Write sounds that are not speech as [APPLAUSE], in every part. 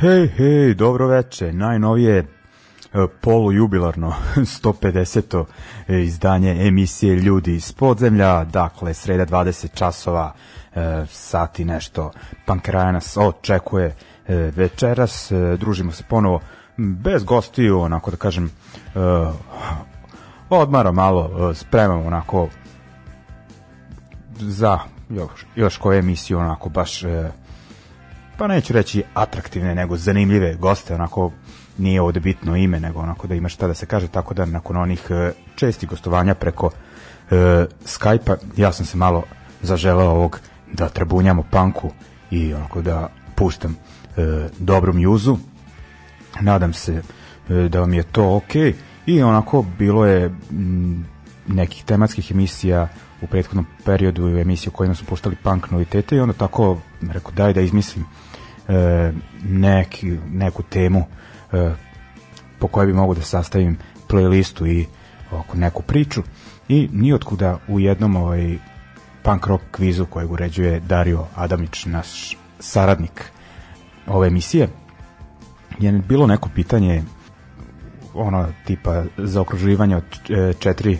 Hej, hej, dobro veče, najnovije e, polujubilarno 150. [LAUGHS] E, izdanje emisije Ljudi iz podzemlja, dakle sreda 20 časova, e, sati nešto, pankraja nas očekuje večeras, družimo se ponovo bez gostiju, onako da kažem, odmara malo, spremamo onako za još, još koju emisiju, onako baš pa neću reći atraktivne, nego zanimljive goste, onako nije ovde bitno ime, nego onako da ima šta da se kaže, tako da nakon onih e, česti gostovanja preko e, Skype-a, ja sam se malo zaželao ovog da trbunjamo panku i onako da puštam e, dobru mjuzu. Nadam se e, da vam je to okej. Okay i onako bilo je nekih tematskih emisija u prethodnom periodu u emisiju kojima su puštali punk novitete i onda tako rekao daj da izmislim E, neki, neku temu e, po kojoj bi mogu da sastavim playlistu i oko neku priču i ni otkuda u jednom ovaj punk rock kvizu kojeg uređuje Dario Adamić, naš saradnik ove emisije, je bilo neko pitanje ono tipa za okruživanje od e, četiri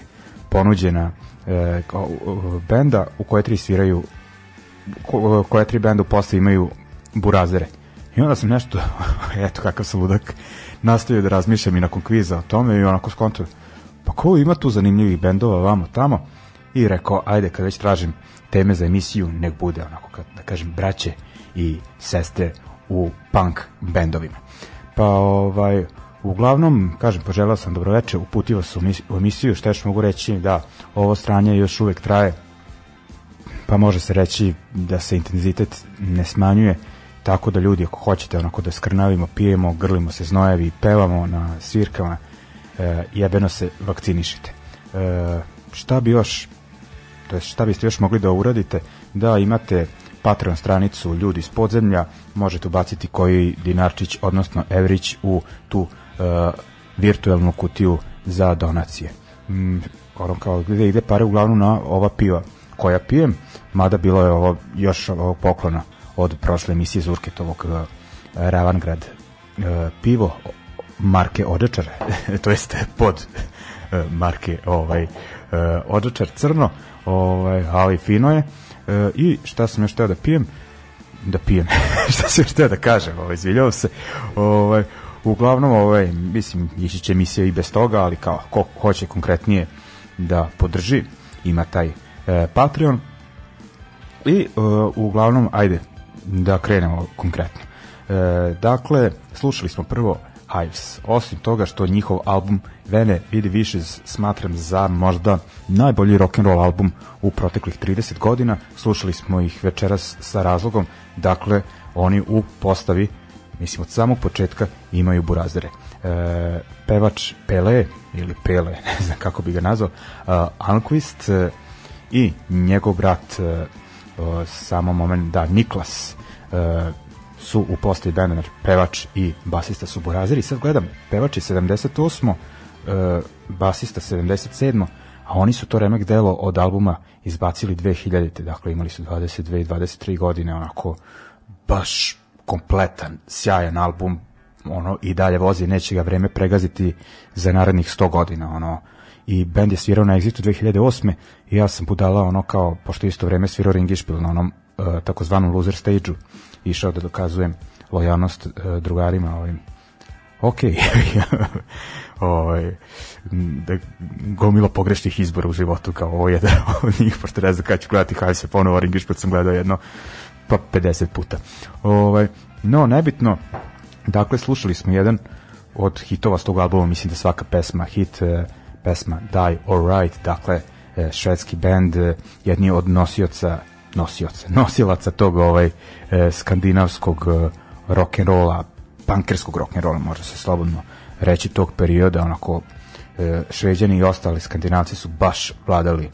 ponuđena e, benda u koje tri sviraju koje tri benda u posle imaju burazere. I onda sam nešto, [LAUGHS] eto kakav sam ludak, nastavio da razmišljam i nakon kviza o tome i onako skontujem, pa ko ima tu zanimljivih bendova vamo tamo? I rekao, ajde kad već tražim teme za emisiju, nek bude onako, kad, da kažem, braće i sestre u punk bendovima. Pa ovaj, Uglavnom, kažem, poželao sam dobroveče, uputio sam u emisiju, šta još mogu reći, da ovo stranje još uvek traje, pa može se reći da se intenzitet ne smanjuje, Tako da ljudi, ako hoćete, onako da skrnavimo, pijemo, grlimo se znojevi, pevamo na svirkama, e, jebeno se vakcinišite. E, šta bi još, to je šta biste još mogli da uradite? Da, imate Patreon stranicu Ljudi iz podzemlja, možete ubaciti koji dinarčić, odnosno evrić u tu e, virtuelnu kutiju za donacije. Mm, kao gde ide pare uglavnom na ova piva koja pijem, mada bilo je ovo još ovog poklona od prošle emisije Zurketovog e, Ravangrad e, pivo marke Odačar, [LAUGHS] to jest pod e, marke ovaj Odačar crno, ovaj, ali fino je. I šta sam još teo da pijem? Da pijem. [LAUGHS] šta sam još teo da kažem? Ovaj, izviljavam se. Ovaj, uglavnom, ovaj, mislim, ići će emisija i bez toga, ali kao, ko hoće konkretnije da podrži, ima taj e, Patreon. I e, uglavnom, ajde, da krenemo konkretno. E, dakle, slušali smo prvo Hives. Osim toga što njihov album Vene Vidi Wishes smatram za možda najbolji rock and roll album u proteklih 30 godina. Slušali smo ih večeras sa razlogom. Dakle, oni u postavi mislim od samog početka imaju burazere. E, pevač Pele ili Pele, [LAUGHS] ne znam kako bi ga nazvao, uh, e, Anquist uh, e, i njegov brat uh, samo moment, da, Niklas E, su u postavi benda, znači pevač i basista su buraziri. Sad gledam, pevač je 78. E, basista 77. A oni su to remek delo od albuma izbacili 2000. Dakle, imali su 22 i 23 godine, onako baš kompletan, sjajan album, ono, i dalje vozi, neće ga vreme pregaziti za narednih 100 godina, ono, i bend je svirao na Exitu 2008. i ja sam budala ono kao, pošto isto vreme svirao Ringišpil na onom Eh, takozvanom loser stage-u išao da dokazujem lojalnost eh, drugarima ovim ok [LAUGHS] ovaj, da gomila pogrešnih izbora u životu kao ovo jedan [LAUGHS] od njih pošto ne znam kada ću gledati Hive se ponovo Orange Ishpot sam gledao jedno pa 50 puta ovaj, no nebitno dakle slušali smo jedan od hitova s tog albuma mislim da svaka pesma hit eh, pesma Die Alright dakle švedski band jedni od nosioca nosioca, nosilaca tog ovaj e, skandinavskog rock e, and rolla, pankerskog rock and rolla, može se slobodno reći tog perioda, onako e, Šveđani i ostali skandinavci su baš vladali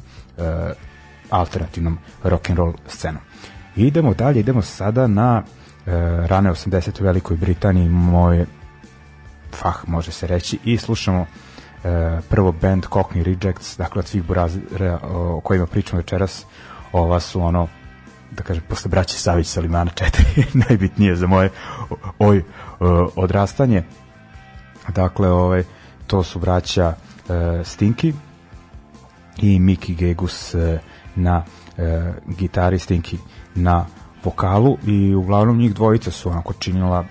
alternativnom rock and roll scenom. Idemo dalje, idemo sada na rane 80 u Velikoj Britaniji, moje fah može se reći i slušamo prvo band Cockney Rejects, dakle od svih burazira o kojima pričamo večeras, ova su ono da kažem, posle braće Savić Salimana Limana [LAUGHS] 4, najbitnije za moje oj, e, odrastanje. Dakle, ovaj, to su braća e, Stinki i Miki Gegus e, na e, gitari, Stinki na vokalu i uglavnom njih dvojica su onako činila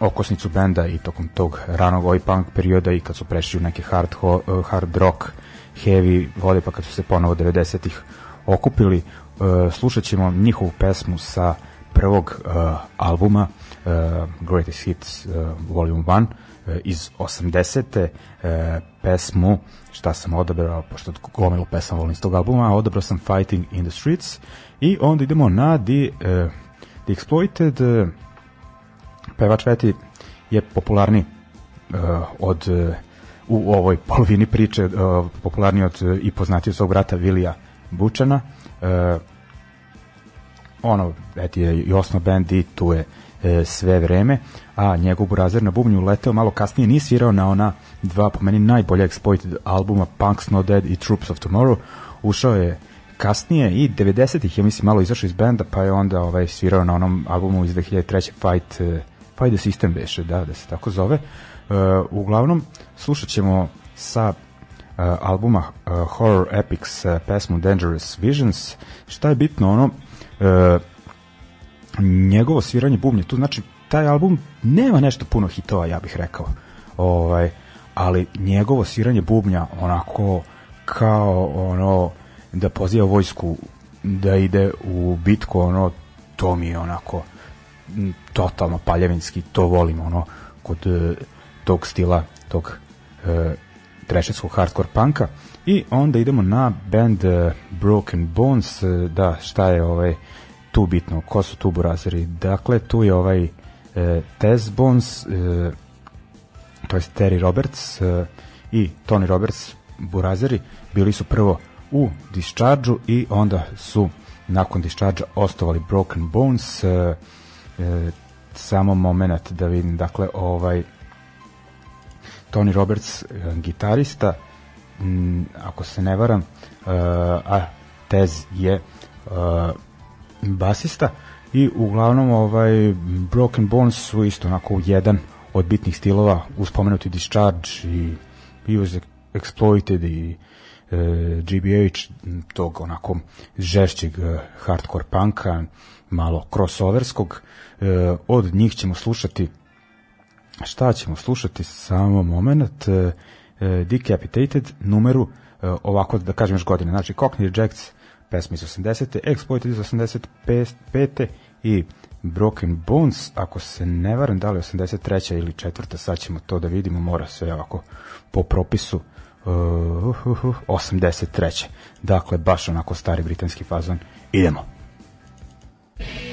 okosnicu benda i tokom tog ranog oi punk perioda i kad su prešli u neke hard, ho, e, hard rock heavy vode pa kad su se ponovo 90-ih okupili uh, slušat ćemo njihovu pesmu sa prvog uh, albuma uh, Greatest Hits uh, Volume 1 uh, iz 80. Uh, pesmu šta sam odabrao, pošto gomilu pesam volim iz tog albuma, odabrao sam Fighting in the Streets i onda idemo na The, uh, the Exploited uh, pevač Veti je popularni uh, od uh, u ovoj polovini priče uh, popularni od uh, i poznatiji od svog brata Vilija Bučana uh, ono, eti, i osnov band tu je e, sve vreme, a njegov burazer na bubnju leteo malo kasnije nije svirao na ona dva, po meni, najbolja exploited albuma Punks Not Dead i Troops of Tomorrow, ušao je kasnije i 90-ih je mislim malo izašao iz benda pa je onda ovaj svirao na onom albumu iz 2003 Fight e, Fight the System beše da da se tako zove uh, uglavnom slušaćemo sa e, albuma uh, Horror Epics uh, pesmu Dangerous Visions šta je bitno ono e, njegovo sviranje bubnja, tu znači taj album nema nešto puno hitova, ja bih rekao. Ovaj, ali njegovo sviranje bubnja onako kao ono da poziva vojsku da ide u bitku ono to mi je onako totalno paljevinski to volim ono kod e, tog stila tog e, trešetskog hardcore panka e, I onda idemo na band eh, Broken Bones, eh, da šta je ovaj tu bitno, ko su tu burazeri. Dakle, tu je ovaj uh, Tez Bones, uh, to je Terry Roberts uh, i Tony Roberts burazeri bili su prvo u Discharge-u i onda su nakon Discharge-a ostavali Broken Bones uh, uh, samo moment da vidim dakle ovaj Tony Roberts gitarista uh, Mm, ako se ne varam, uh, a Tez je uh, basista i uglavnom ovaj Broken Bones su isto onako jedan od bitnih stilova uspomenuti Discharge i Use Exploited i e, eh, GBH tog onako žešćeg e, hardcore panka malo crossoverskog e, od njih ćemo slušati šta ćemo slušati samo moment e, E, decapitated numeru e, ovako da kažem još godine. Znači Cockney Rejects pesma iz 80. Exploited iz 85. i Broken Bones, ako se ne varam, da li 83. ili 4. sad ćemo to da vidimo, mora sve ovako po propisu e, uh, uh, uh, 83. Dakle, baš onako stari britanski fazon. Idemo. Idemo.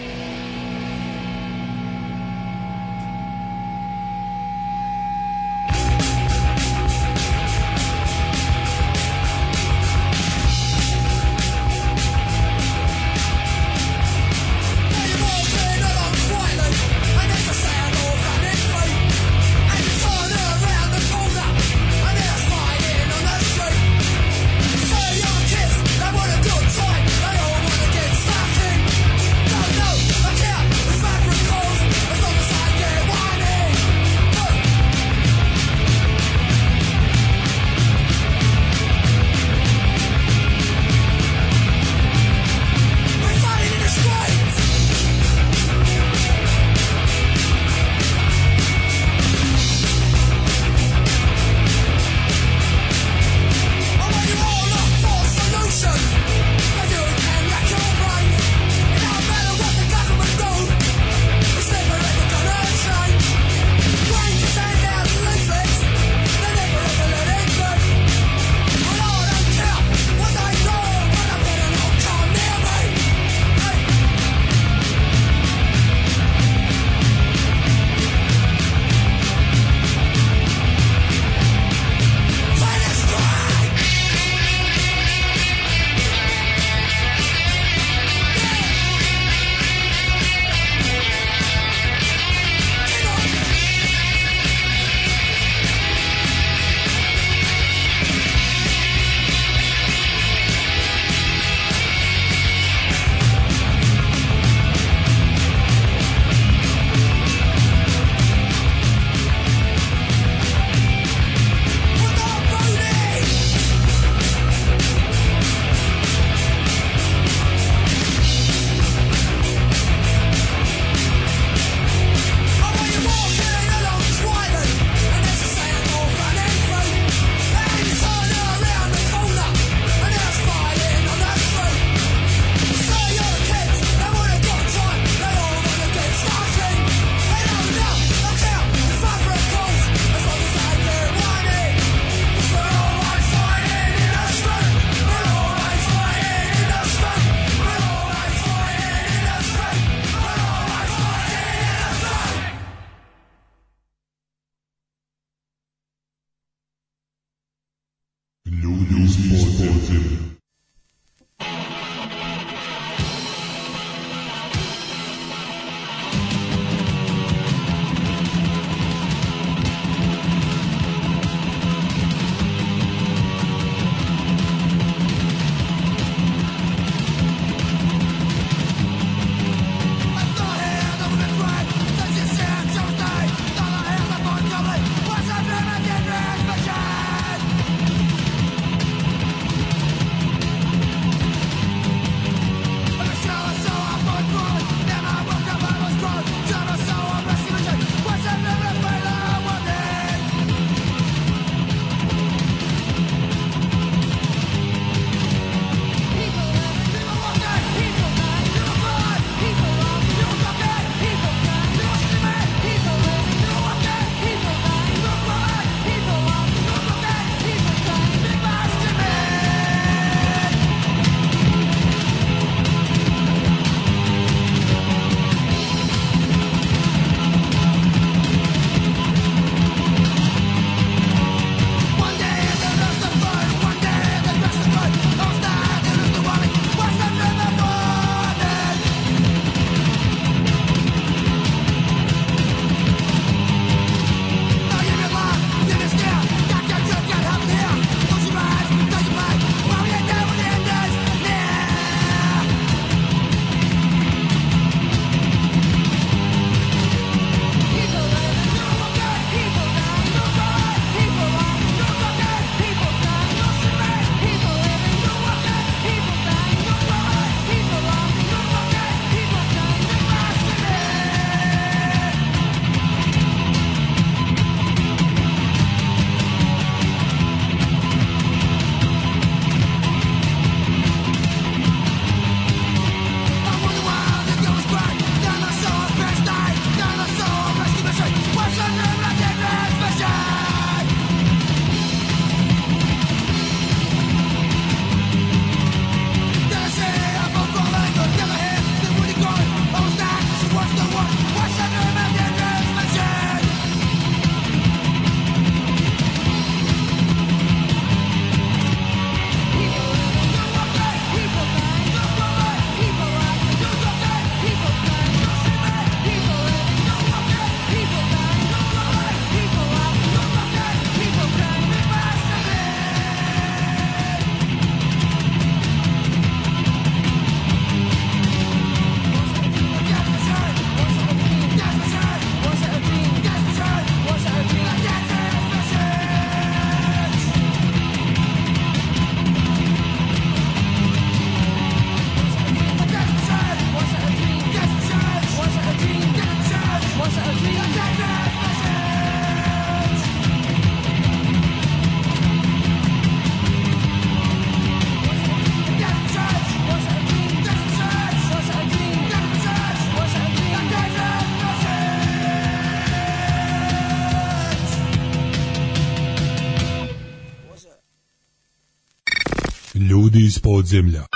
земля.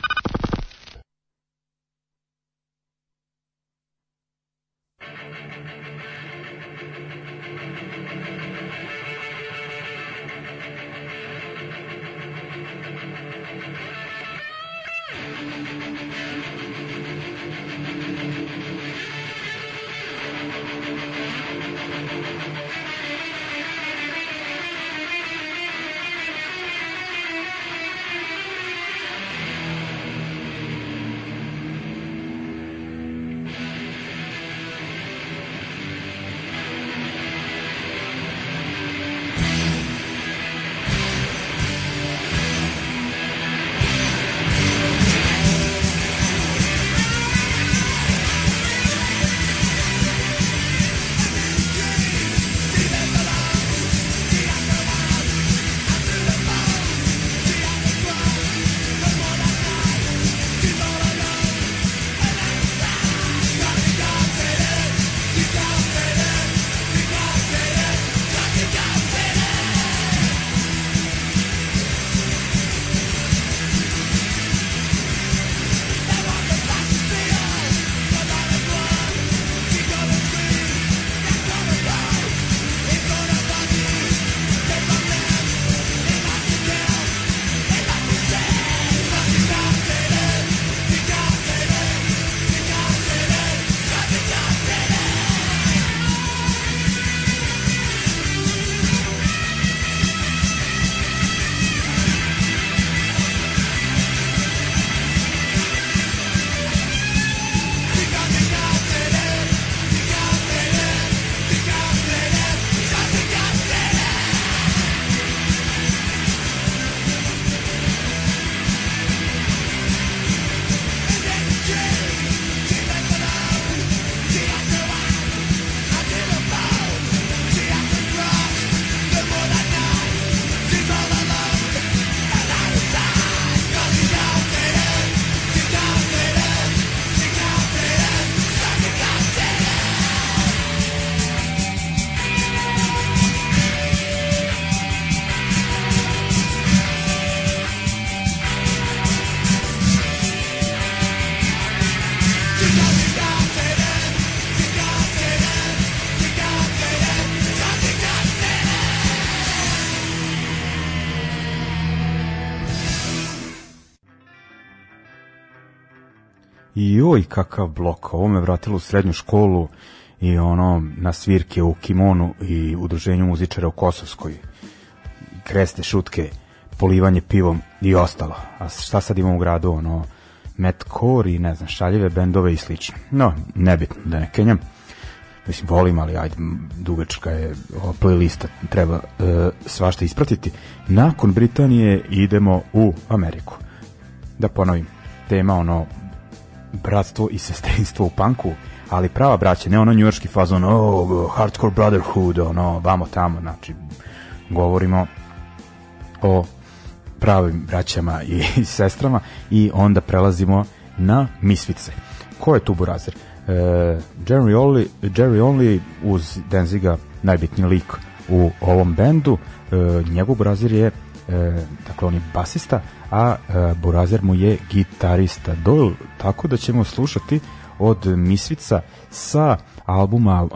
joj, kakav blok, ovo me vratilo u srednju školu i ono, na svirke u kimonu i udruženju muzičara u Kosovskoj, kresne šutke, polivanje pivom i ostalo. A šta sad imamo u gradu, ono, metcore i ne znam, šaljive bendove i slično. No, nebitno da ne kenjam. Mislim, volim, ali ajde, dugačka je ova playlista, treba e, svašta ispratiti. Nakon Britanije idemo u Ameriku. Da ponovim, tema ono bratstvo i sestrinstvo u panku, ali prava braća, ne ono njujorski fazon, oh, hardcore brotherhood, ono, vamo tamo, znači, govorimo o pravim braćama i, [LAUGHS] sestrama i onda prelazimo na Misvice. Ko je tu burazer? E, Jerry, Only, Jerry Only uz Denziga najbitniji lik u ovom bendu, e, njegov burazer je e, dakle on je basista, a e, Burazer mu je gitarista. Doyle, tako da ćemo slušati od Misvica sa albuma e, e,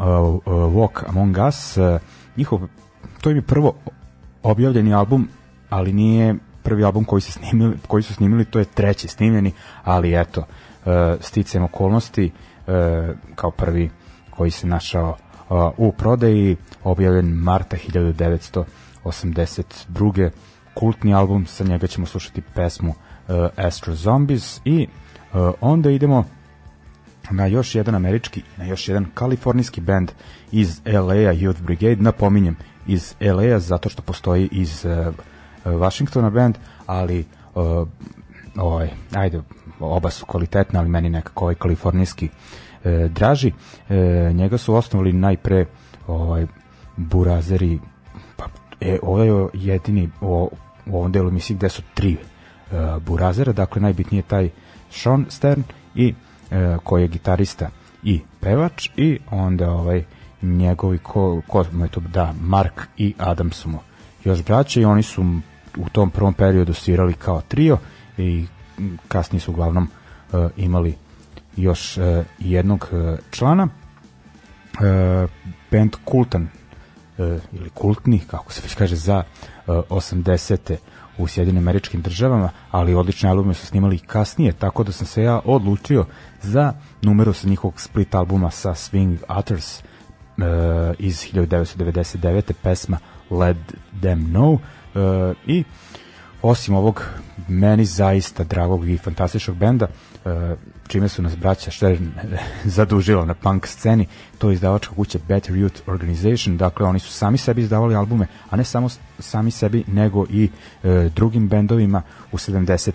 Walk Among Us, e, njihov, to im je prvo objavljeni album, ali nije prvi album koji, se snimili, koji su snimili, to je treći snimljeni, ali eto, e, sticam okolnosti e, kao prvi koji se našao e, u prodaji, objavljen marta 1982 kultni album, sa njega ćemo slušati pesmu uh, Astro Zombies i uh, onda idemo na još jedan američki na još jedan kalifornijski band iz LA-a Youth Brigade, napominjem iz LA-a zato što postoji iz uh, Washingtona band, ali uh, ovaj, ajde, oba su kvalitetna, ali meni nekako ovaj kalifornijski e, draži. E, njega su osnovali najpre ovaj burazeri pa e, ovo ovaj je jedini o, u ovom delu emisije gde su tri uh, burazera, dakle najbitnije taj Sean Stern i uh, koji je gitarista i pevač i onda ovaj njegovi ko, ko mu je to da Mark i Adam su mu još braća i oni su u tom prvom periodu svirali kao trio i kasnije su uglavnom uh, imali još uh, jednog uh, člana uh, band Kultan E, ili kultni, kako se već kaže, za 80. E, u Sjedinim američkim državama, ali odlične albume su snimali i kasnije, tako da sam se ja odlučio za numeru sa njihovog split albuma sa Swing Utters e, iz 1999. pesma Let Them Know i osim ovog meni zaista dragog i fantastičnog benda, E, čime su nas braća Štern [LAUGHS] zadužila na punk sceni, to je izdavačka kuća Better Youth Organization, dakle oni su sami sebi izdavali albume, a ne samo sami sebi, nego i e, drugim bendovima u 70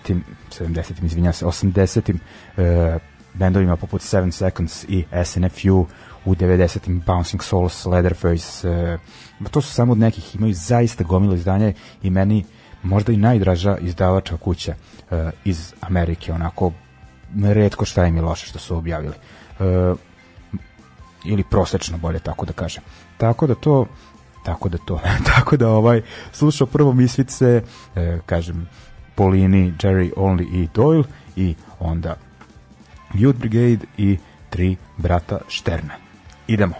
70-im, se, 80-im e, bendovima poput Seven Seconds i SNFU, u 90-im Bouncing Souls, Leatherface, e, to su samo od nekih, imaju zaista gomilo izdanja i meni možda i najdraža izdavačka kuća e, iz Amerike, onako redko šta im je loše što su objavili. E, ili prosečno bolje tako da kažem. Tako da to tako da to, [LAUGHS] tako da ovaj slušao prvo mislice e, kažem Polini, Jerry Only i e. Doyle i onda Youth Brigade i tri brata Šterna. Idemo.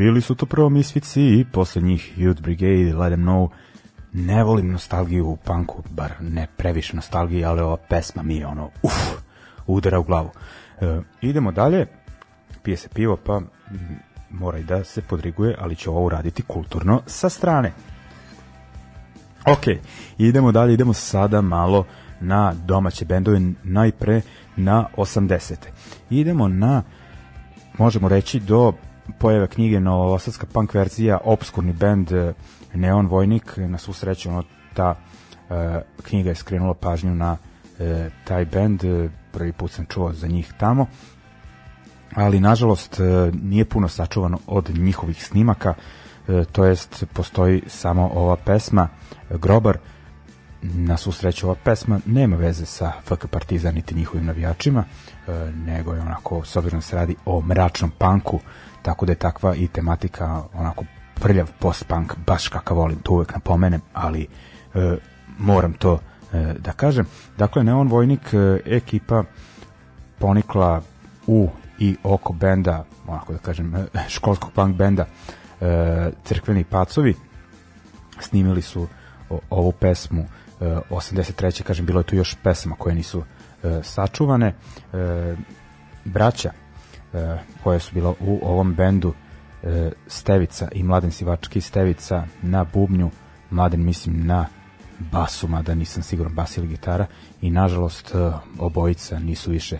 Bili su to prvo Misfici i posle njih Youth Brigade, Let Them Know. Ne volim nostalgiju u punku, bar ne previše nostalgije, ali ova pesma mi je ono, uf, udara u glavu. E, idemo dalje, pije se pivo, pa mora i da se podriguje, ali će ovo uraditi kulturno sa strane. Ok, idemo dalje, idemo sada malo na domaće bendove, najpre na 80. Idemo na, možemo reći, do pojave knjige Novosadska punk verzija, obskurni band e, Neon Vojnik, e, na svu sreću ono, ta e, knjiga je skrenula pažnju na e, taj band, e, prvi put sam čuo za njih tamo, ali nažalost e, nije puno sačuvano od njihovih snimaka, e, to jest postoji samo ova pesma Grobar, na svu sreću ova pesma nema veze sa FK Partizan niti njihovim navijačima, e, nego je onako, s obzirom da se radi o mračnom panku, e, tako da je takva i tematika onako prljav post-punk, baš kakav volim, to uvek napomenem, ali e, moram to e, da kažem. Dakle, Neon Vojnik e, ekipa ponikla u i oko benda, onako da kažem, e, školskog punk benda e, Crkveni pacovi. Snimili su o, ovu pesmu e, 83. kažem, bilo je tu još pesama koje nisu e, sačuvane. E, braća E, koja su bila u ovom bendu e, Stevica i Mladen Sivački Stevica na bubnju Mladen mislim na basu, mada nisam siguran bas ili gitara i nažalost e, obojica nisu više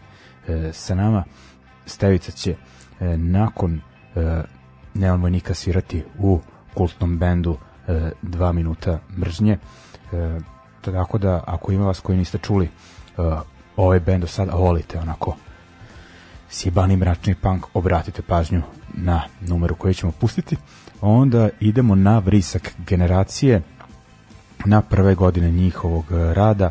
sa nama Stevica će nakon Neon Vojnika svirati u kultnom bendu 2 minuta mržnje tako da ako ima vas koji niste čuli ovaj bend do sada volite onako sjebani mračni punk, obratite pažnju na numeru koju ćemo pustiti. Onda idemo na vrisak generacije, na prve godine njihovog e, rada, e,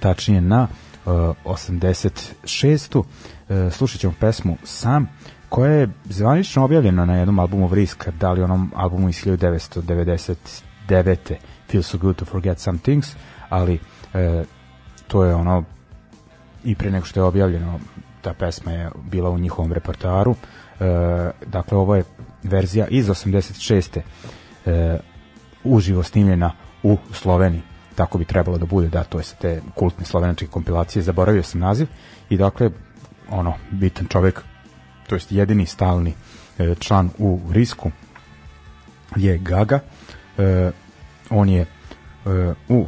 tačnije na e, 86. E, slušat ćemo pesmu Sam, koja je zvanično objavljena na jednom albumu Vriska, da li onom albumu iz 1999. Feel So Good To Forget Some Things, ali e, to je ono i pre nego što je objavljeno ta pesma je bila u njihovom repertoaru. E, dakle, ovo je verzija iz 86. E, uživo snimljena u Sloveniji. Tako bi trebalo da bude, da, to je sa te kultne slovenačke kompilacije, zaboravio sam naziv. I dakle, ono, bitan čovek, to jest jedini stalni e, član u Risku je Gaga. E, on je e, u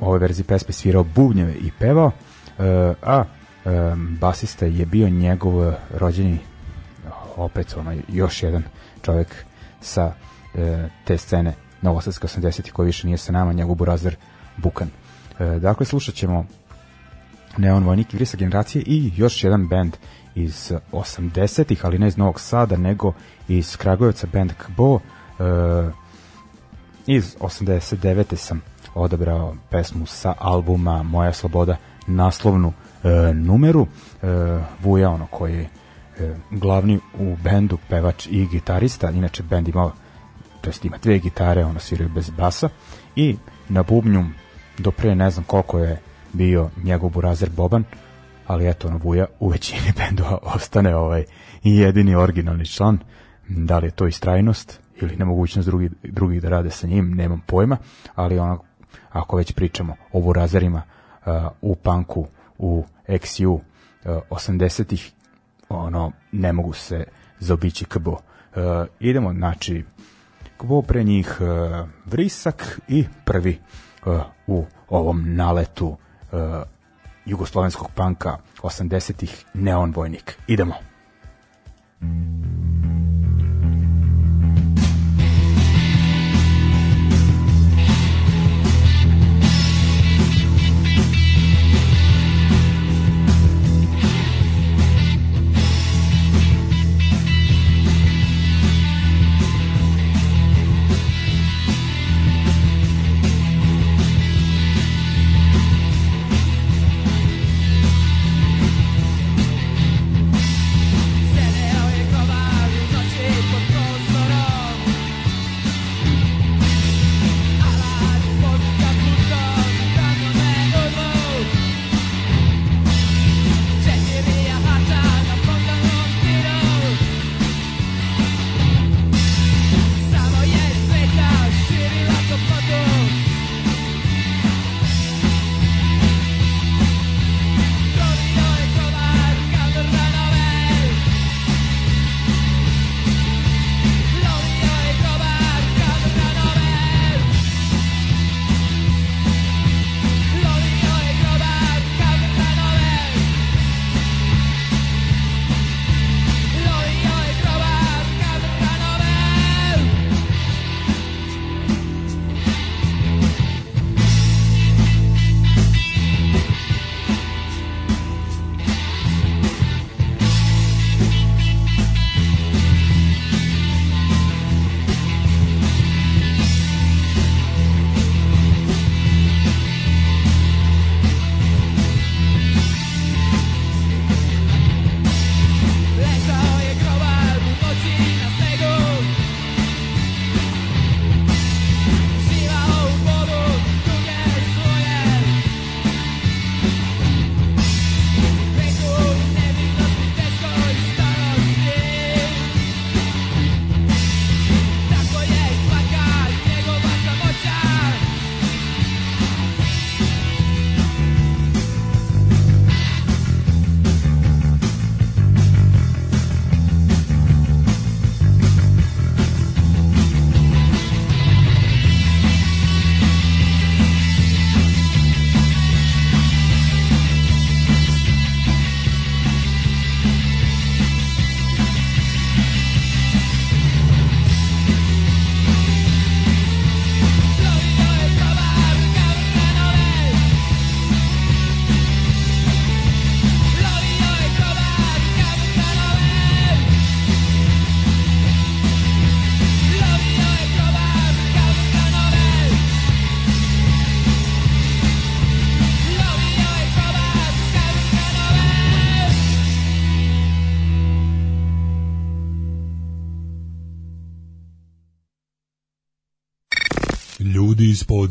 ovoj verziji pesme svirao bubnjeve i pevao, e, a um, basista je bio njegov rođeni opet onaj još jedan čovjek sa e, te scene Novosadska 80 koji više nije sa nama, njegov burazer Bukan. E, dakle, slušat ćemo Neon Vojnik Igrisa generacije i još jedan band iz 80-ih, ali ne iz Novog Sada, nego iz Kragujevca, band Kbo. E, iz 89. sam odabrao pesmu sa albuma Moja sloboda, naslovnu E, numeru. E, Vuja, ono koji je glavni u bendu, pevač i gitarista, inače bend ima to jest ima dve gitare, ono sviraju bez basa i na bubnju do pre ne znam koliko je bio njegov burazer Boban, ali eto ono Vuja u većini [LAUGHS] bendova ostane ovaj jedini originalni član da li je to istrajnost ili nemogućnost drugih drugi da rade sa njim nemam pojma, ali ono ako već pričamo o burazerima uh, u panku u XU 80-ih, e, ono, ne mogu se zaobići KBO. E, idemo, znači, KBO pre njih e, Vrisak i prvi u ovom naletu jugoslovenskog panka 80-ih Neon Vojnik. Idemo. Mm.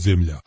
podzemlja.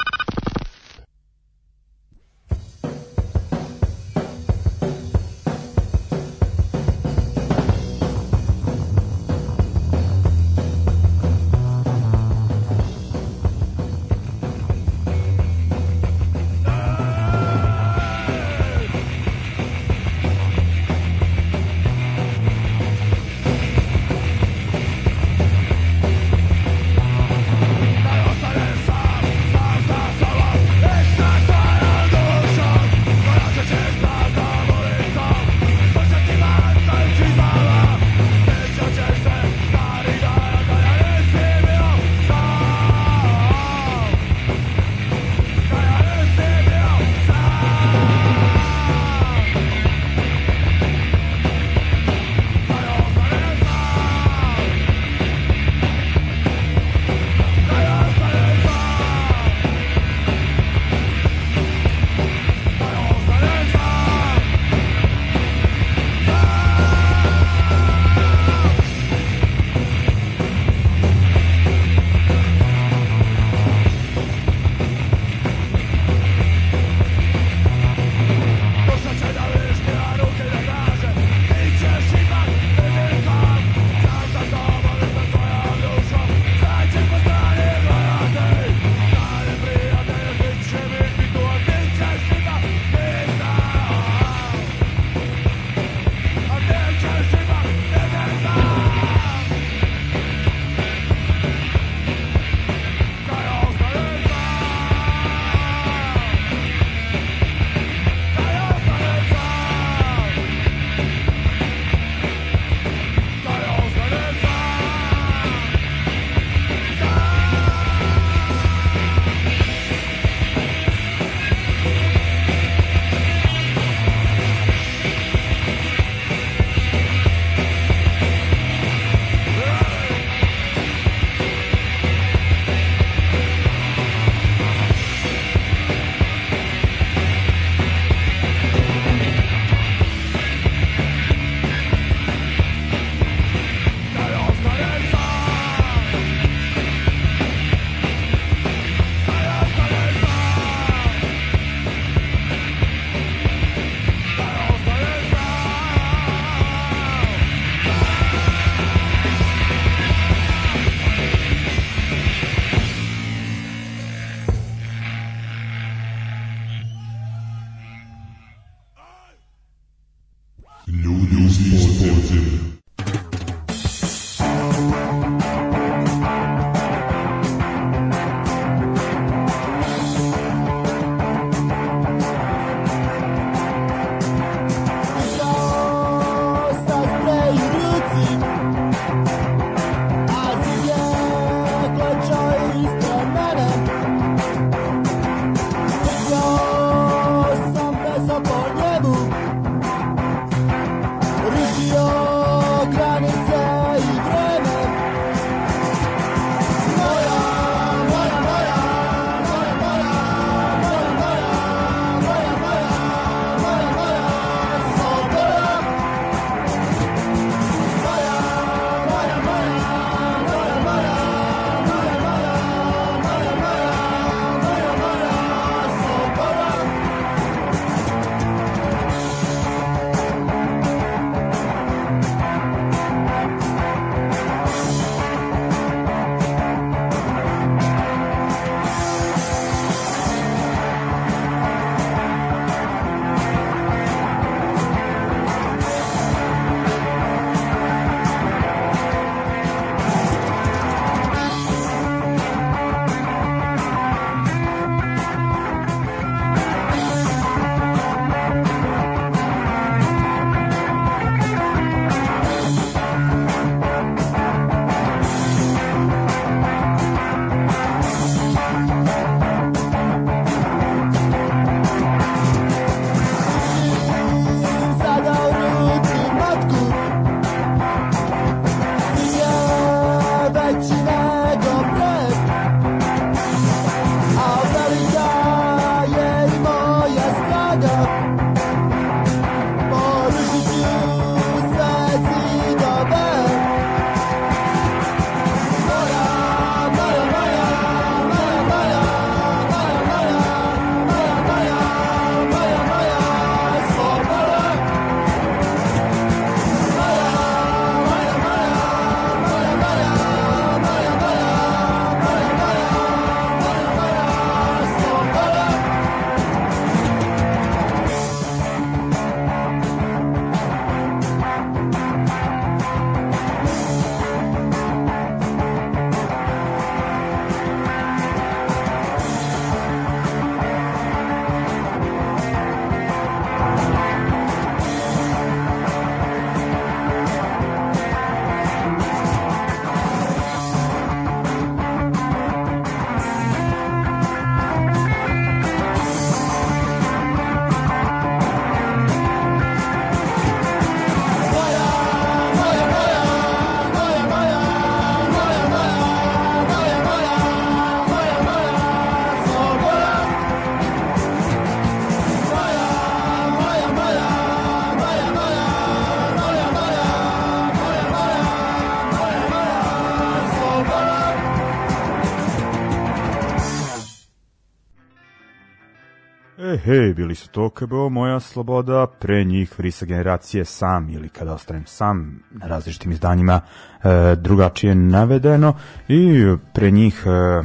hej, bili su to KBO, moja sloboda, pre njih Frisa generacije sam ili kada ostanem sam na različitim izdanjima e, drugačije navedeno i pre njih e,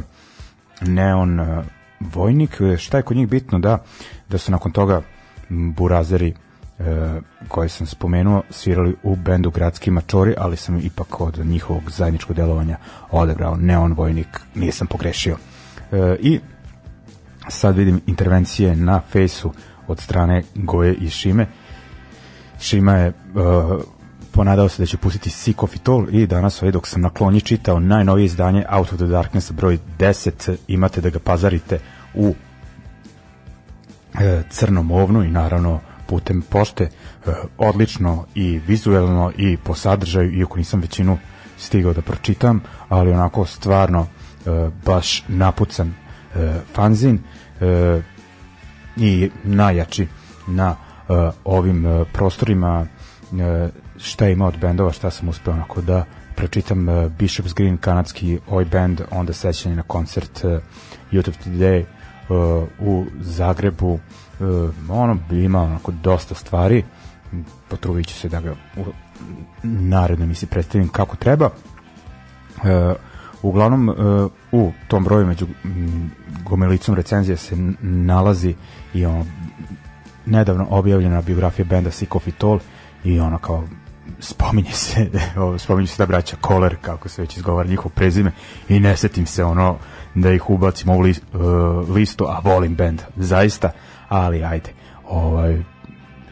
Neon e, Vojnik, e, šta je kod njih bitno da, da su nakon toga burazeri e, koje sam spomenuo svirali u bendu Gradski mačori, ali sam ipak od njihovog zajedničkog delovanja odebrao Neon Vojnik, nisam pogrešio. E, I Sad vidim intervencije na fejsu od strane Goje i Šime. Šima je uh, ponadao se da će pustiti Sick of It All i danas ovaj dok sam na klonji čitao najnovije izdanje Out of the Darkness broj 10 imate da ga pazarite u e, crnom ovnu i naravno putem pošte e, odlično i vizuelno i po sadržaju iako nisam većinu stigao da pročitam ali onako stvarno e, baš napucan E, fanzin e, i najjači na e, ovim prostorima šta ima od bendova, šta sam uspeo onako da pročitam Bishop's Green, kanadski oj band, onda sećanje na koncert YouTube Today u Zagrebu ono bi ima onako dosta stvari potrudit ću se da ga u narednoj misli predstavim kako treba Uglavnom, e, u tom broju među gomelicom recenzije se nalazi i ono, nedavno objavljena biografija benda Sick of It All i ono kao spominje se, [LAUGHS] spominje se da braća Koler, kako se već izgovara njihovo prezime i ne setim se ono da ih ubacim u ovu list, uh, e, listu, a volim band, zaista, ali ajde, ovaj,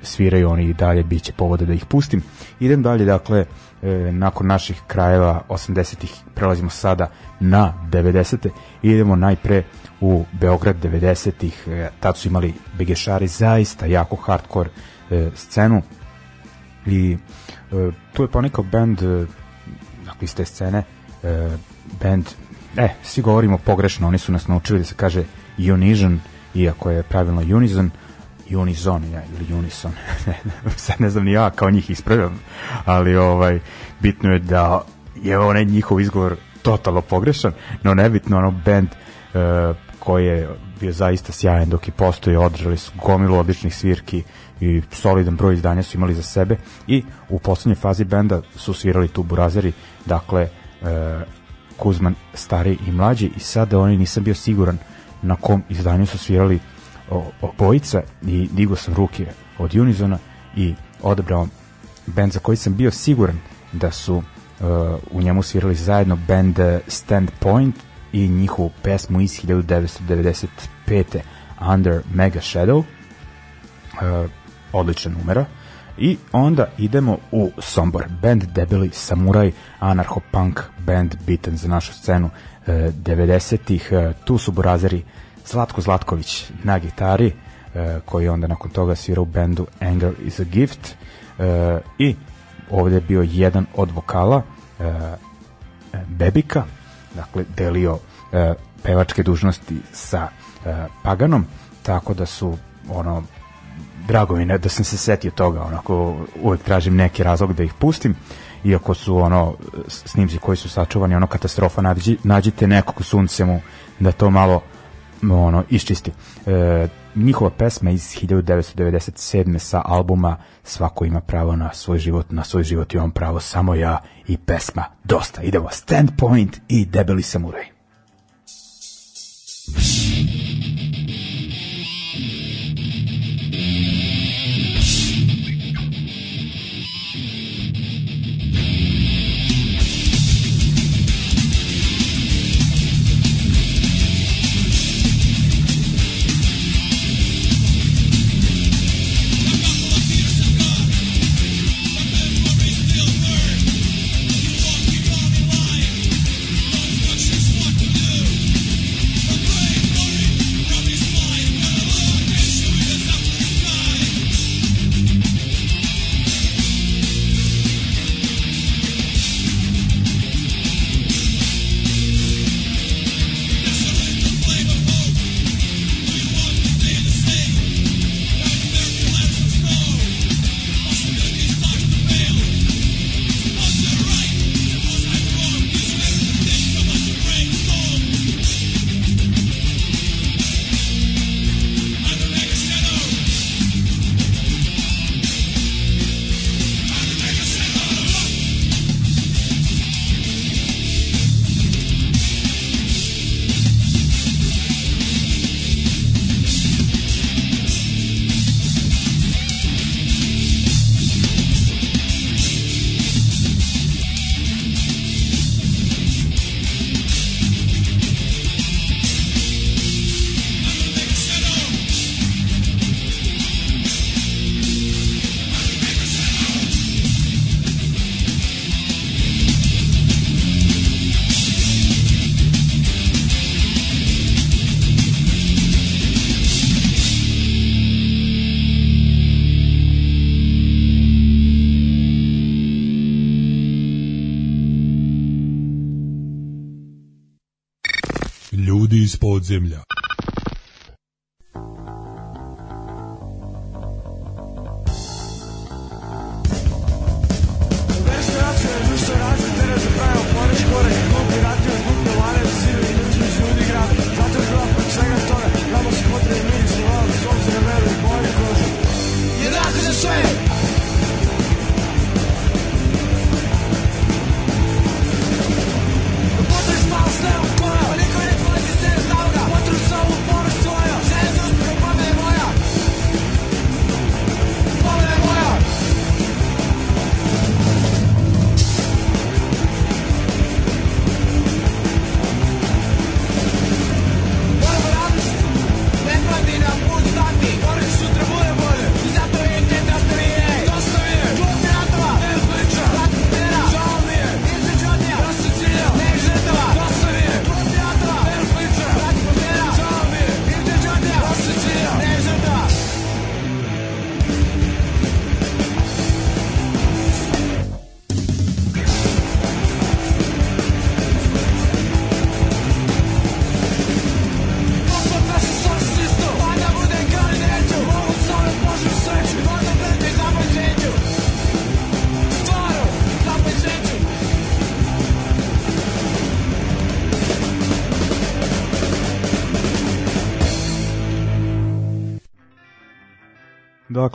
sviraju oni i dalje, bit će povode da ih pustim. Idem dalje, dakle, uh, e, nakon naših krajeva 80-ih prelazimo sada na 90-te i idemo najpre u Beograd 90-ih e, tad su imali Begešari zaista jako hardcore e, scenu i e, tu je ponekao band e, dakle iz te scene e, band e, svi govorimo pogrešno, oni su nas naučili da se kaže Unision iako je pravilno Unison Unizon ja, ili Unison, [LAUGHS] sad ne znam ni ja kao njih ispravljam, ali ovaj bitno je da je onaj njihov izgovor totalno pogrešan, no nebitno ono band e, koji je bio zaista sjajan dok je postoje, održali su gomilu odličnih svirki i solidan broj izdanja su imali za sebe i u poslednjoj fazi benda su svirali tu burazeri, dakle e, Kuzman stari i mlađi i sada oni nisam bio siguran na kom izdanju su svirali obojica i digao sam ruke od Unizona i odabrao bend za koji sam bio siguran da su uh, u njemu svirali zajedno bend Standpoint i njihovu pesmu iz 1995. Under Mega Shadow uh, e, odlična numera i onda idemo u Sombor band Debeli Samuraj anarcho-punk band bitan za našu scenu uh, 90-ih uh, tu su borazeri uh, Zlatko Zlatković na gitari, e, koji onda nakon toga svira u bendu Anger is a Gift e, i ovdje je bio jedan od vokala e, Bebika, dakle delio pevačke dužnosti sa Paganom, tako da su ono drago mi ne, da sam se setio toga, onako uvek tražim neki razlog da ih pustim iako su ono snimci koji su sačuvani ono katastrofa nađi, nađite nekog suncemu da to malo ono, iščisti. E, njihova pesma iz 1997. sa albuma Svako ima pravo na svoj život, na svoj život imam pravo samo ja i pesma Dosta. Idemo Standpoint i Debeli samuraj.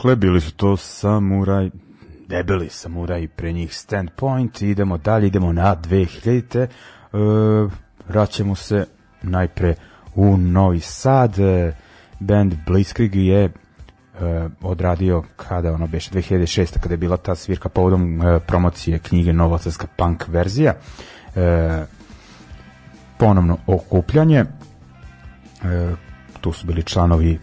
Dakle, bili su to samuraj, debeli samuraj pre njih standpoint. Idemo dalje, idemo na 2000-te. E, vraćamo se najpre u Novi Sad. E, band Blitzkrieg je e, odradio kada ono beše 2006. kada je bila ta svirka povodom e, promocije knjige Novosadska punk verzija. E, ponovno okupljanje. E, tu su bili članovi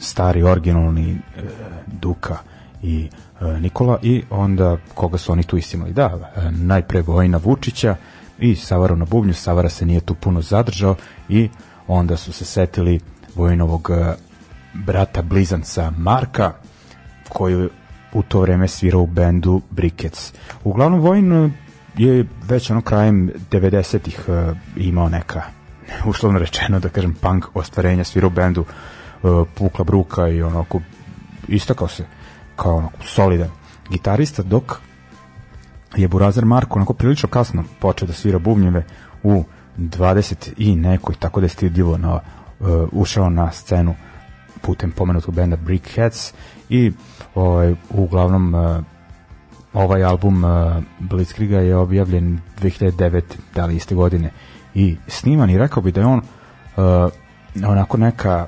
stari originalni e, Duka i e, Nikola i onda koga su oni tu istimali da, e, najpre Vojna Vučića i Savara na bubnju, Savara se nije tu puno zadržao i onda su se setili Vojnovog e, brata blizanca Marka koji u to vreme svirao u bendu Brickets. Uglavnom Vojn je već ono krajem 90-ih e, imao neka [LAUGHS] uslovno rečeno da kažem punk ostvarenja svirao u bendu e, Pukla Bruka i onako istakao se kao onako solidan gitarista, dok je Burazer Marko onako prilično kasno počeo da svira bubnjeve u 20 i nekoj, tako da je stidljivo na, uh, e, ušao na scenu putem pomenutog benda Brickheads i ovaj, uglavnom uh, ovaj album uh, Blitzkriga je objavljen 2009, da li iste godine i sniman i rekao bi da je on uh, onako neka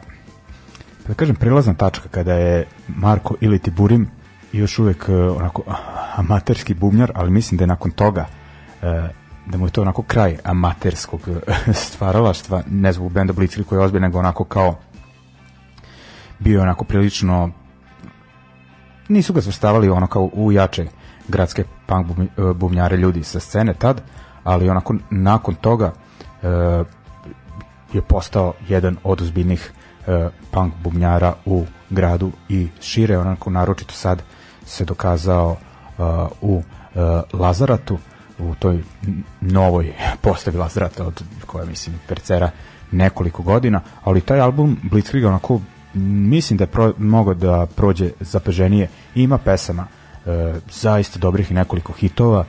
da kažem, prilazna tačka kada je Marko ili Tiburim još uvek uh, onako amaterski bubnjar, ali mislim da je nakon toga uh, da mu je to onako kraj amaterskog e, stvaralaštva, ne zbog benda Blitz koji je ozbilj, nego onako kao bio je onako prilično nisu ga svrstavali ono kao u jače gradske punk bubnjare ljudi sa scene tad, ali onako nakon toga e, je postao jedan od ozbiljnih E, punk bubnjara u gradu i šire, onako naročito sad se dokazao e, u e, Lazaratu, u toj novoj [LAUGHS] postavi Lazarata od koja mislim Percera nekoliko godina, ali taj album Blitzkrieg onako mislim da je pro, mogao da prođe zapeženije ima pesama e, zaista dobrih i nekoliko hitova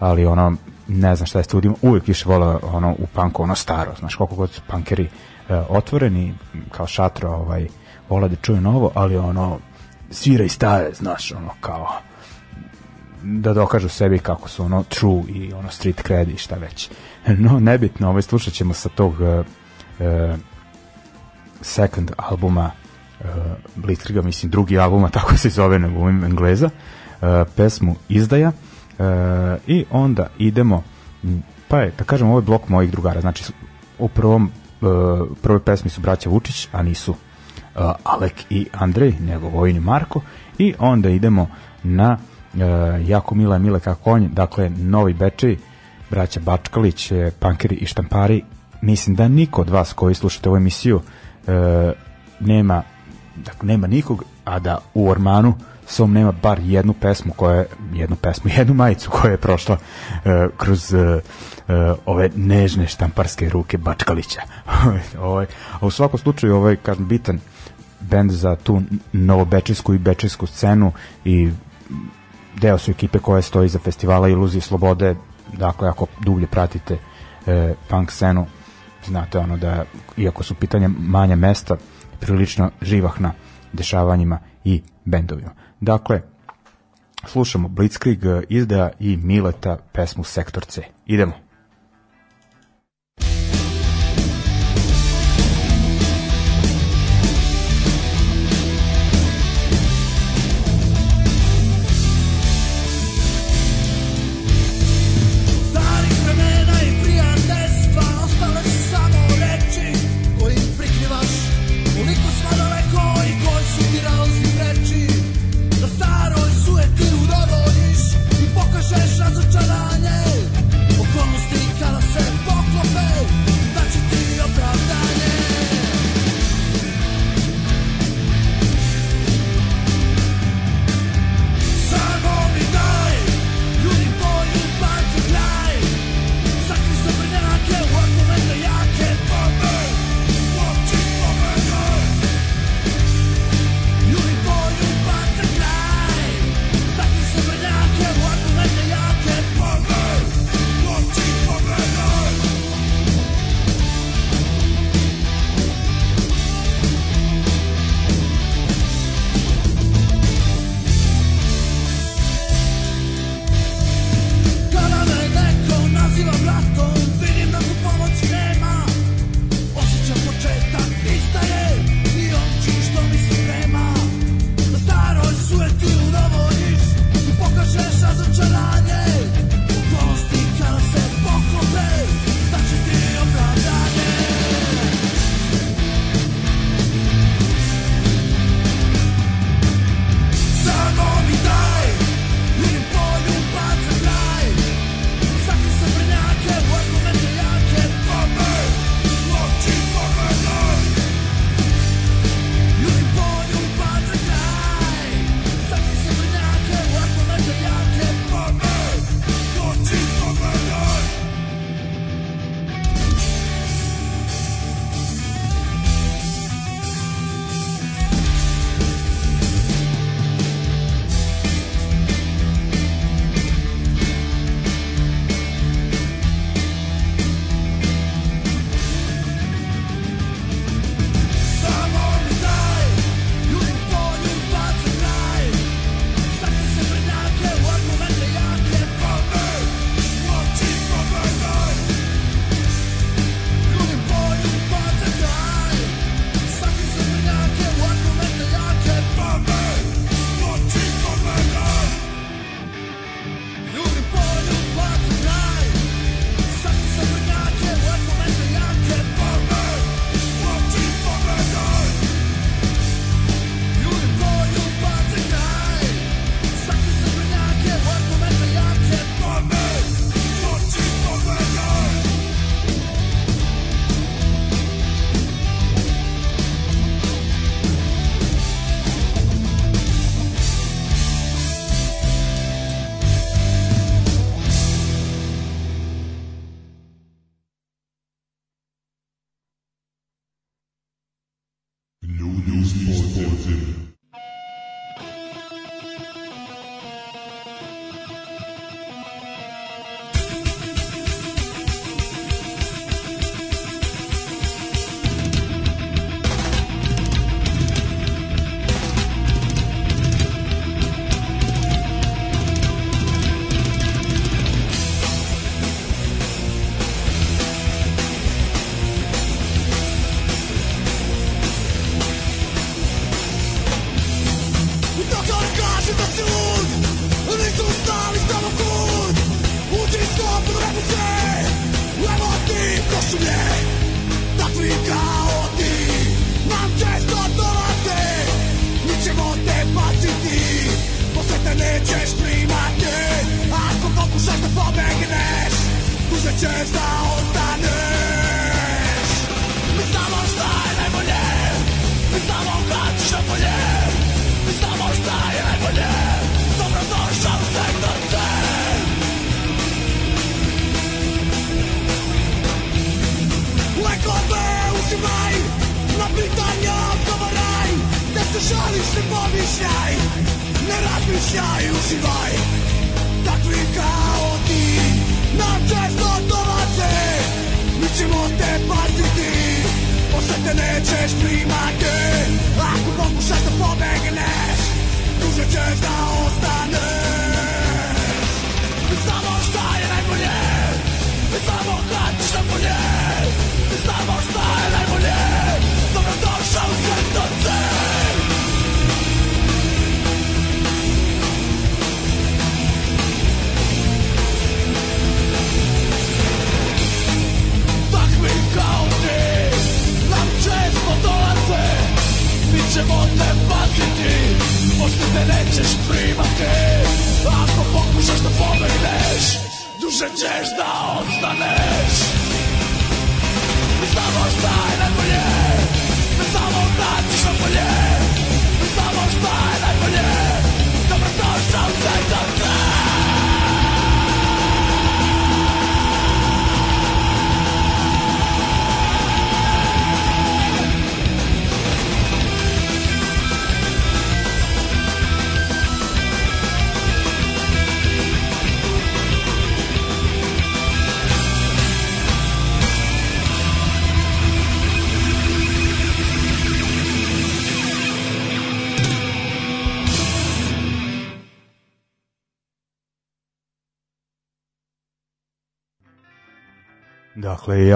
ali ono ne znam šta je studijem uvijek više vola ono u punku ono staro znaš koliko god su punkeri E, otvoreni kao šatro ovaj vola da čuje novo, ali ono svira i stare, znaš, ono kao da dokažu sebi kako su ono true i ono street cred i šta već. [LAUGHS] No, nebitno, ovaj slušat ćemo sa tog uh, second albuma uh, Blitzkriga, mislim drugi albuma, tako se zove nego umim Engleza, uh, pesmu Izdaja uh, i onda idemo, pa je, da kažem, ovo je blok mojih drugara, znači u prvom E, prve pesmi su braća Vučić, a nisu e, Alek i Andrej, nego Vojni Marko. I onda idemo na e, jako mila mila kako konj, dakle Novi Bečej, braća Bačkalić, Pankeri i Štampari. Mislim da niko od vas koji slušate ovu emisiju nema, dakle, nema nikog, a da u ormanu Som nema bar jednu pesmu koja je, jednu pesmu, jednu majicu koja je prošla uh, kroz uh, uh, ove nežne štamparske ruke Bačkalića. [LAUGHS] ovaj, a u svakom slučaju ovaj kažem bitan bend za tu novobečijsku i bečijsku scenu i deo su ekipe koja stoji za festivala Iluzije slobode. Dakle, ako dublje pratite e, punk scenu, znate ono da iako su pitanja manja mesta prilično živahna dešavanjima i bendovima. Dakle, slušamo Blitzkrieg eh, izda i Mileta pesmu Sektor C. Idemo.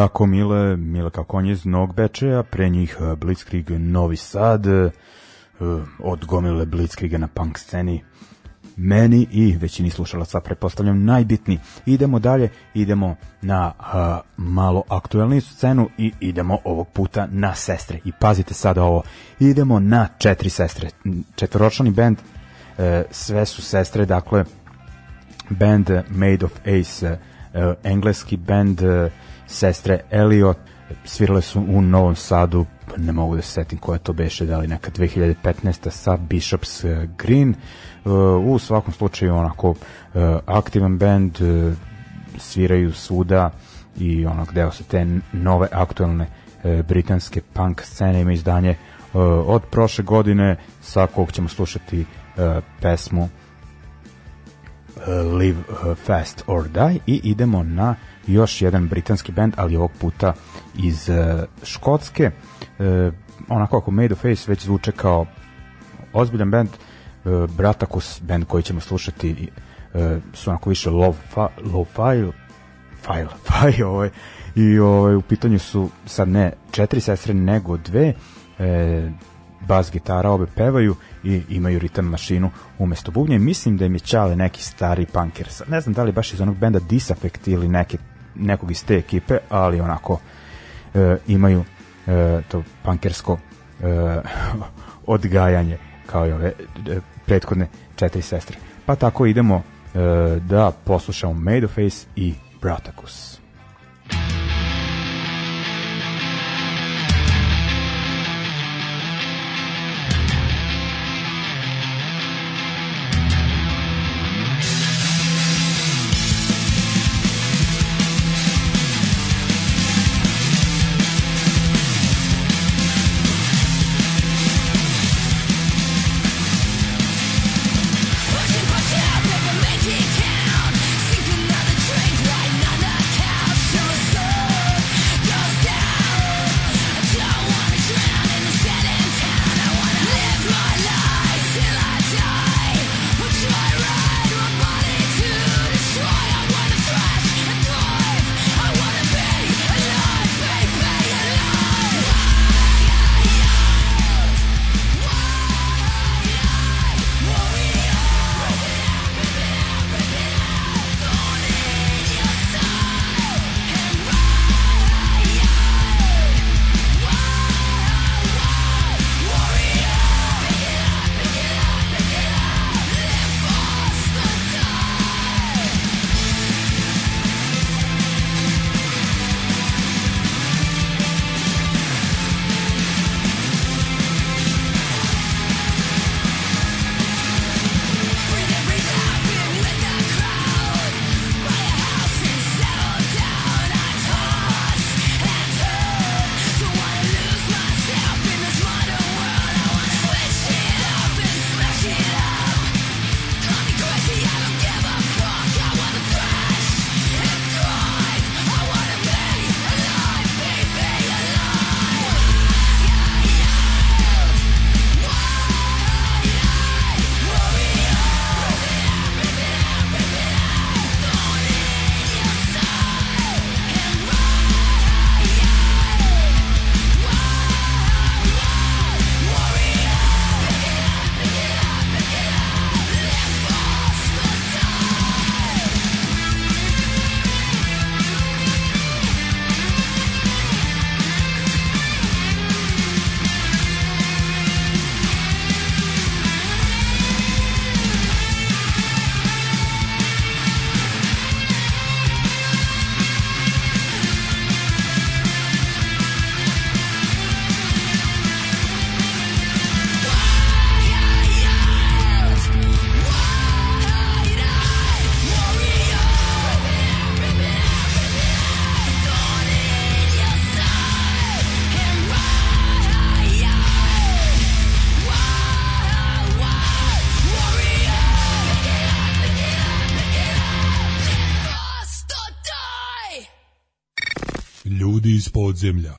jako mile, mile kao konje iz Novog Bečeja, pre njih e, Blitzkrieg Novi Sad, e, od gomile Blitzkriga na punk sceni, meni i većini slušalaca prepostavljam najbitni. Idemo dalje, idemo na a, e, malo aktuelniju scenu i idemo ovog puta na sestre. I pazite sada ovo, idemo na četiri sestre. Četvoročlani band, e, sve su sestre, dakle, band Made of Ace, e, engleski band e, sestre Elliot svirale su u Novom Sadu pa ne mogu da se setim koja to beše, da li neka 2015. sa Bishops eh, Green. Eh, u svakom slučaju onako eh, aktivan band, sviraju svuda i ono deo se te nove aktualne britanske punk scene ima izdanje od prošle godine sa kog ćemo slušati pesmu Eh, Live eh, Fast or Die i idemo na još jedan britanski band, ali ovog puta iz eh, Škotske. Onako ako Made of Face već zvuče kao ozbiljan band, Bratakus, band koji ćemo slušati su onako više low, fa, low file, file, [LAUGHS] file, ovaj, i ovaj, u pitanju su sad ne četiri sestre, nego dve, e, bas gitara, obe pevaju i imaju ritam mašinu umesto bubnje. Mislim da im je Čale neki stari punker. Ne znam da li baš iz onog benda Disaffect ili neke, nekog iz te ekipe, ali onako e, imaju e, to punkersko e, [LAUGHS] odgajanje kao i ove e, prethodne četiri sestre. Pa tako idemo e, da poslušamo Made of Face i Bratakus. podzemlja.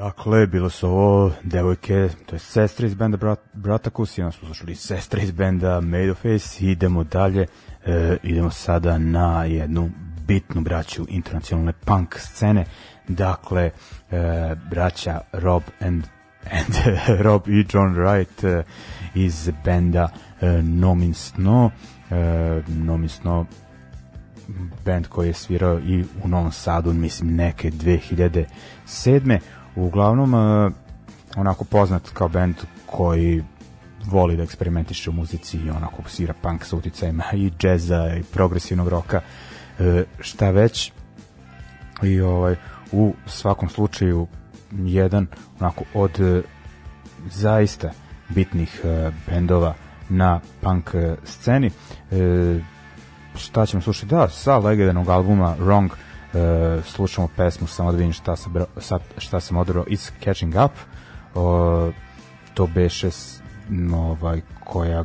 Dakle, bilo su ovo devojke, to je sestre iz benda Brat, Bratakus, jedan smo slušali sestre iz benda Made of Face, idemo dalje, e, idemo sada na jednu bitnu braću internacionalne punk scene, dakle, e, braća Rob and [LAUGHS] and Rob i John Wright uh, iz benda uh, e, No, Snow. Uh, Nomin Snow band koji je svirao i u Novom Sadu, mislim, neke 2007. Uglavnom, e, onako poznat kao bend koji voli da eksperimentiše u muzici i onako svira punk sa uticajima i džeza i progresivnog roka e, šta već i ovaj u svakom slučaju jedan onako od e, zaista bitnih bendova na punk sceni šta ćemo slušati da sa legendarnog albuma Wrong e, slušamo pesmu samo da vidim šta sam, sa, šta sam odrao iz Catching Up o, to beše ovaj, koja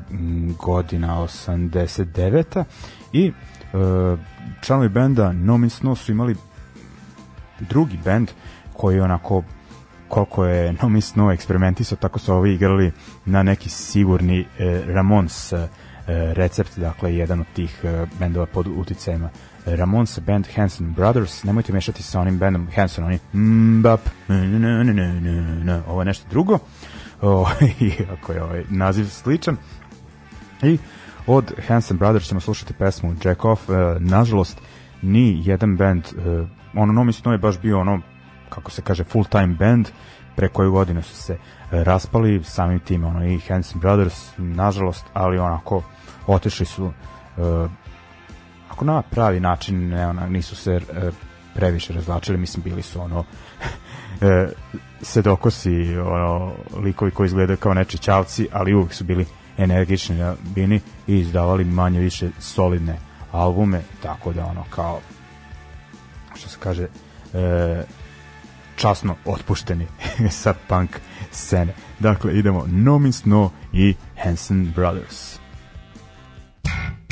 godina 89. i e, članovi benda No Means No su imali drugi bend koji onako koliko je No Means No eksperimentisao tako su ovi igrali na neki sigurni e, Ramons e, recept, dakle jedan od tih e, bendova pod uticajima Ramonsa band Hanson Brothers, nemojte mešati sa onim bandom Hanson, oni mbap, ovo je nešto drugo, o, iako je ovaj naziv sličan. I od Hanson Brothers ćemo slušati pesmu Jack Off, e, nažalost, ni jedan band, e, ono nomisno je baš bio ono, kako se kaže, full time band, pre koju godinu su se raspali, samim tim ono, i Hanson Brothers, nažalost, ali onako, otišli su e, ako na pravi način ne, ona, nisu se e, previše razlačili, mislim bili su ono [LAUGHS] e, dokosi ono, likovi koji izgledaju kao neči čavci, ali uvijek su bili energični na bini i izdavali manje više solidne albume, tako da ono kao što se kaže e, časno otpušteni [LAUGHS] sa punk scene. Dakle, idemo No Means No i Hanson Brothers. Thank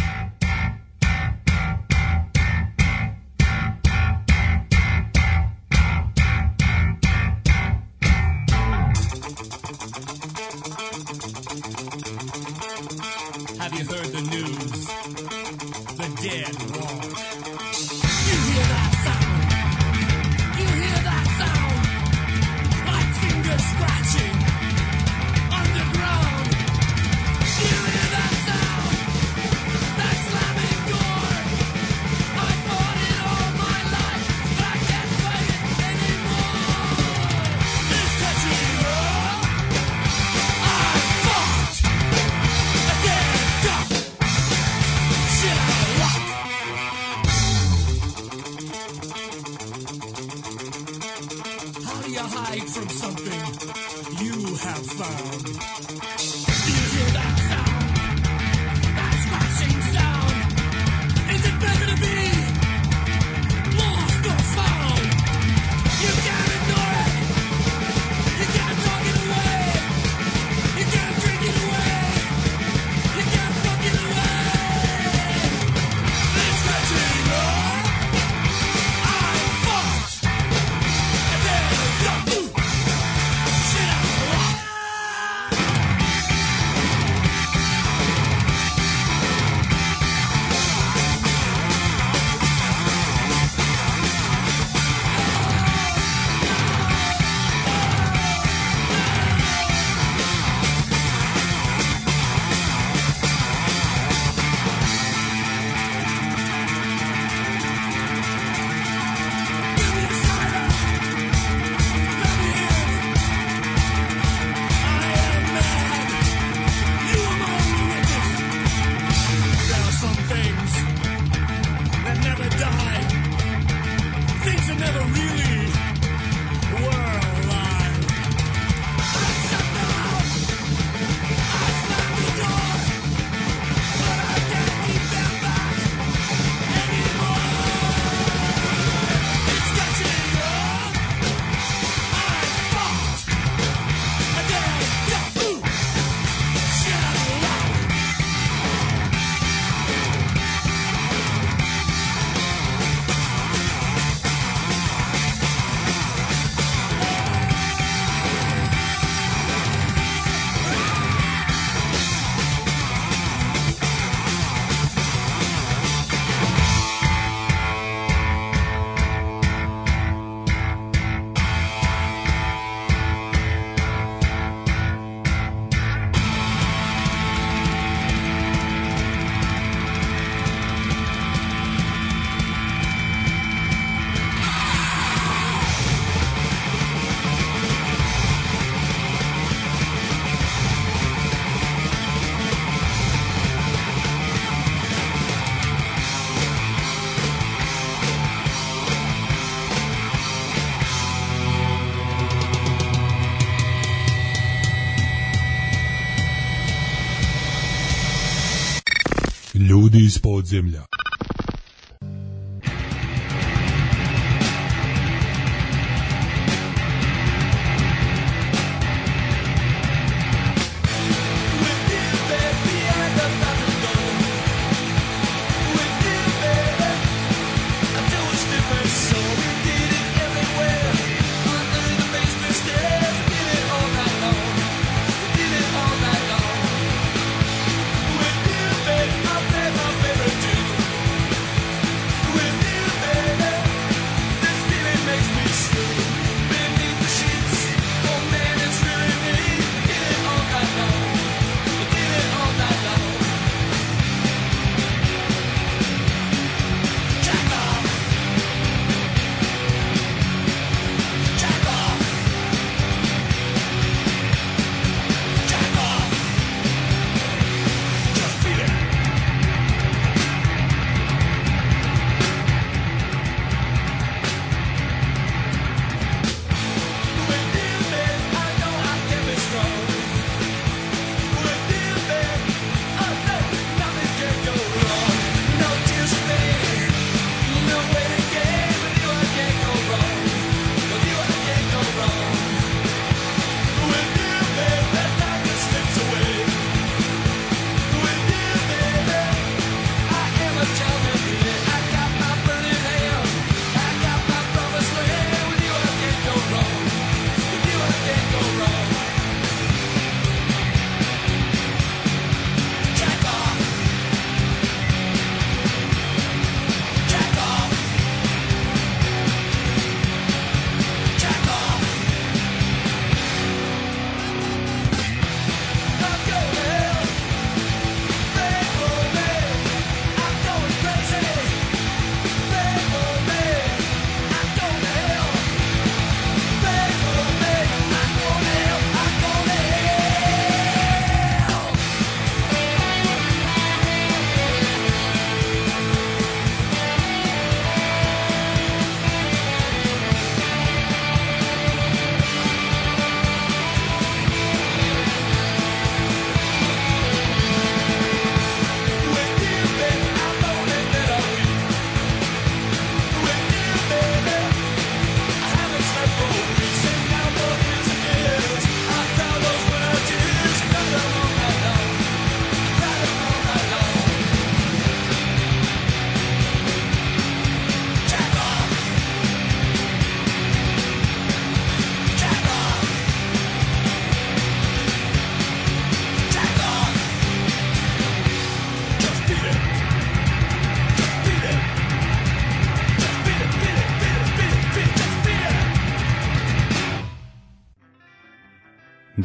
земля.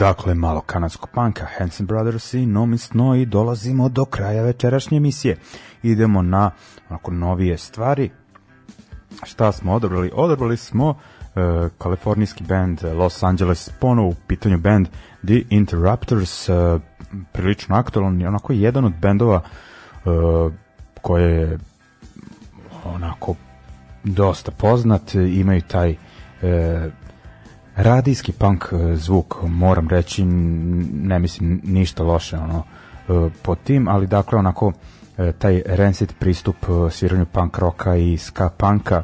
Dakle, malo kanadskog panka, Hanson Brothers i No Miss No i dolazimo do kraja večerašnje emisije. Idemo na onako novije stvari. Šta smo odabrali? Odabrali smo e, kalifornijski band Los Angeles, ponovo u pitanju band The Interrupters, e, prilično aktualan i onako jedan od bendova e, koje je onako dosta poznat, imaju taj e, radijski punk e, zvuk, moram reći, ne mislim ništa loše ono, e, po tim, ali dakle onako e, taj rancid pristup sviranju punk roka i ska punka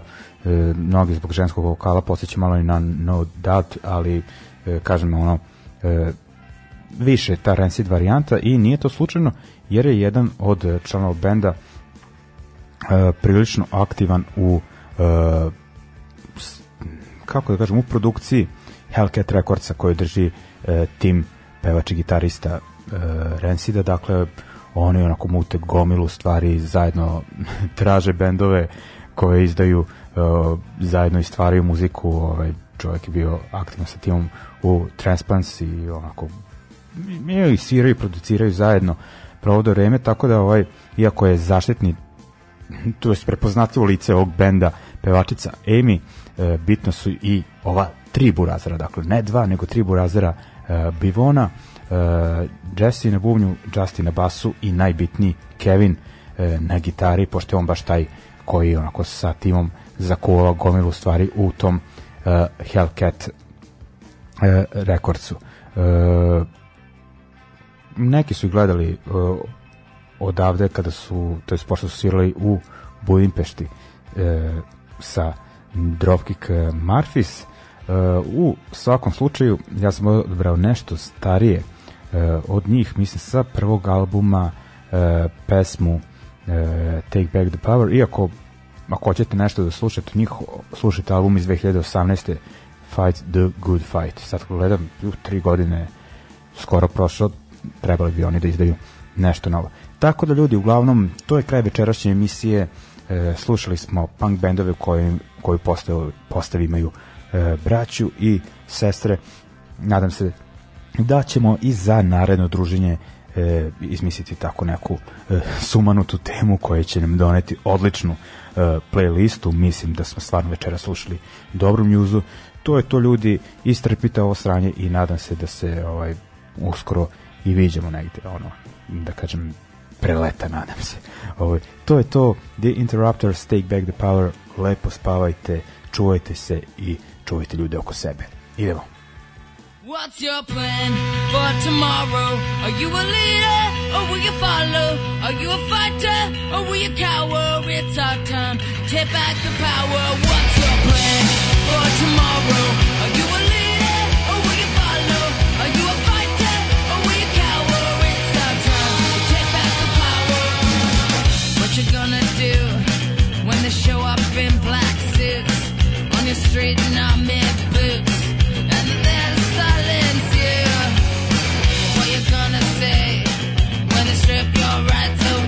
mnogi zbog ženskog vokala posjeća malo i na No Doubt, ali kažem ono više ta rancid varijanta i nije to slučajno jer je jedan od članova benda prilično aktivan u kako da kažem u produkciji Hellcat Recordsa koju drži e, tim pevač i gitarista e, Rancida, dakle oni onako mute gomilu stvari zajedno [LAUGHS] traže bendove koje izdaju e, zajedno i stvaraju muziku ovaj, čovjek je bio aktivno sa timom u Transpans i onako i sviraju i produciraju zajedno provode vreme, tako da ovaj, iako je zaštitni to je prepoznatljivo lice ovog benda pevačica Amy, e, bitno su i ova tri burazera, dakle ne dva, nego tri burazera uh, e, Bivona, uh, e, Jesse na bubnju, Justin na basu i najbitniji Kevin uh, na gitari, pošto je on baš taj koji onako sa timom zakuva gomilu stvari u tom uh, Hellcat uh, rekordcu. Uh, neki su gledali uh, odavde kada su, to je pošto su svirali u Budimpešti uh, sa Dropkick Marfis, Uh, u svakom slučaju, ja sam odabrao nešto starije uh, od njih, mislim sa prvog albuma uh, pesmu Take Back the Power, iako ako hoćete nešto da slušate njih, slušajte album iz 2018. Fight the Good Fight. Sad gledam, u tri godine skoro prošlo, trebali bi oni da izdaju nešto novo. Tako da ljudi, uglavnom, to je kraj večerašnje emisije, e, slušali smo punk bendove koji, koji postave, postave imaju E, braću i sestre. Nadam se da ćemo i za naredno druženje e, izmisliti tako neku e, sumanutu temu koja će nam doneti odličnu e, playlistu. Mislim da smo stvarno večera slušali dobru mjuzu. To je to ljudi, istrpite ovo sranje i nadam se da se ovaj uskoro i viđemo negde, ono, da kažem, preleta, nadam se. ovaj, to je to, The Interrupters, Take Back the Power, lepo spavajte, čuvajte se i čuvajte ljude oko sebe. Idemo. What's your plan for tomorrow? Are you a leader or will you follow? Are you a fighter or will you cower? It's our time. Take back the power. What's your plan for tomorrow? Are you a boots, and then silence you. What you gonna say when they strip your rights away?